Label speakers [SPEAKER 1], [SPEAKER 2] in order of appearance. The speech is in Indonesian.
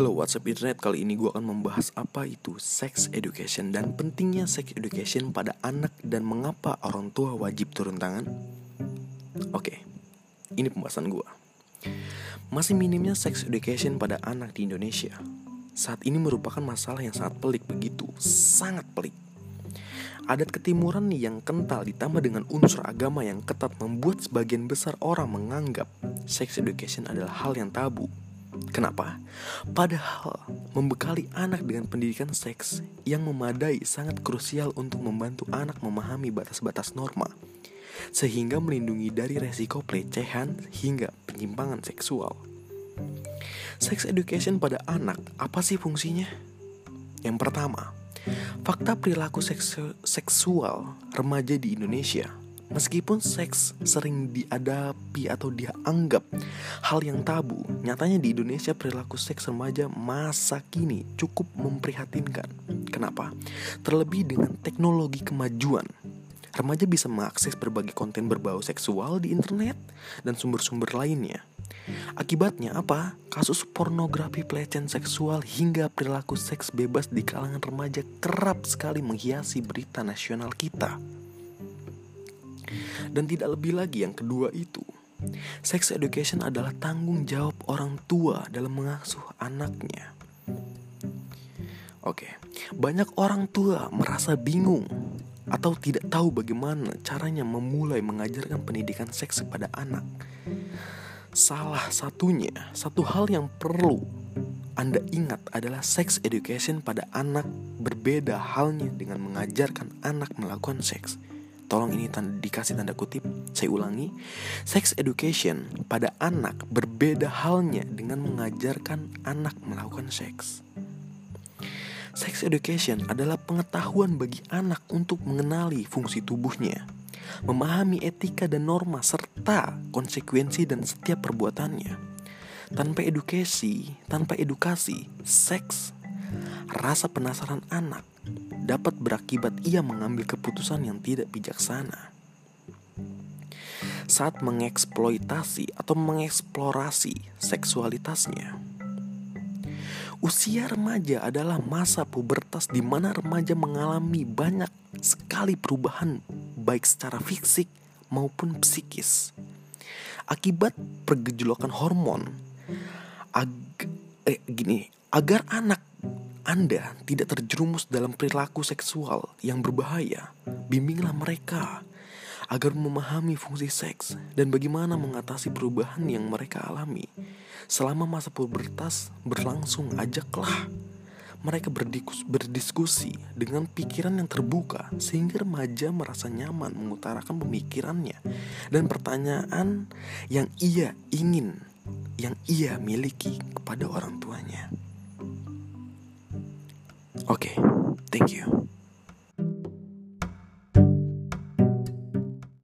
[SPEAKER 1] Hello WhatsApp Internet, kali ini gue akan membahas apa itu sex education dan pentingnya sex education pada anak dan mengapa orang tua wajib turun tangan. Oke, ini pembahasan gue. Masih minimnya sex education pada anak di Indonesia. Saat ini merupakan masalah yang sangat pelik begitu, sangat pelik. Adat ketimuran yang kental ditambah dengan unsur agama yang ketat membuat sebagian besar orang menganggap sex education adalah hal yang tabu Kenapa? Padahal membekali anak dengan pendidikan seks yang memadai sangat krusial untuk membantu anak memahami batas-batas norma sehingga melindungi dari resiko pelecehan hingga penyimpangan seksual. Sex education pada anak apa sih fungsinya? Yang pertama, fakta perilaku seksual remaja di Indonesia Meskipun seks sering diadapi atau dianggap hal yang tabu, nyatanya di Indonesia perilaku seks remaja masa kini cukup memprihatinkan. Kenapa? Terlebih dengan teknologi kemajuan. Remaja bisa mengakses berbagai konten berbau seksual di internet dan sumber-sumber lainnya. Akibatnya apa? Kasus pornografi pelecehan seksual hingga perilaku seks bebas di kalangan remaja kerap sekali menghiasi berita nasional kita. Dan tidak lebih lagi yang kedua itu, sex education adalah tanggung jawab orang tua dalam mengasuh anaknya. Oke, banyak orang tua merasa bingung atau tidak tahu bagaimana caranya memulai mengajarkan pendidikan seks kepada anak. Salah satunya, satu hal yang perlu anda ingat adalah sex education pada anak berbeda halnya dengan mengajarkan anak melakukan seks. Tolong ini tanda, dikasih tanda kutip. Saya ulangi. Sex education pada anak berbeda halnya dengan mengajarkan anak melakukan seks. Sex education adalah pengetahuan bagi anak untuk mengenali fungsi tubuhnya, memahami etika dan norma serta konsekuensi dan setiap perbuatannya. Tanpa edukasi, tanpa edukasi, seks, rasa penasaran anak dapat berakibat ia mengambil keputusan yang tidak bijaksana. Saat mengeksploitasi atau mengeksplorasi seksualitasnya, usia remaja adalah masa pubertas di mana remaja mengalami banyak sekali perubahan baik secara fisik maupun psikis. Akibat pergejolokan hormon, ag eh, gini, agar anak anda tidak terjerumus dalam perilaku seksual yang berbahaya, bimbinglah mereka agar memahami fungsi seks dan bagaimana mengatasi perubahan yang mereka alami. Selama masa pubertas berlangsung, ajaklah mereka berdiskus, berdiskusi dengan pikiran yang terbuka sehingga remaja merasa nyaman mengutarakan pemikirannya dan pertanyaan yang ia ingin, yang ia miliki kepada orang tuanya. Okay, thank you.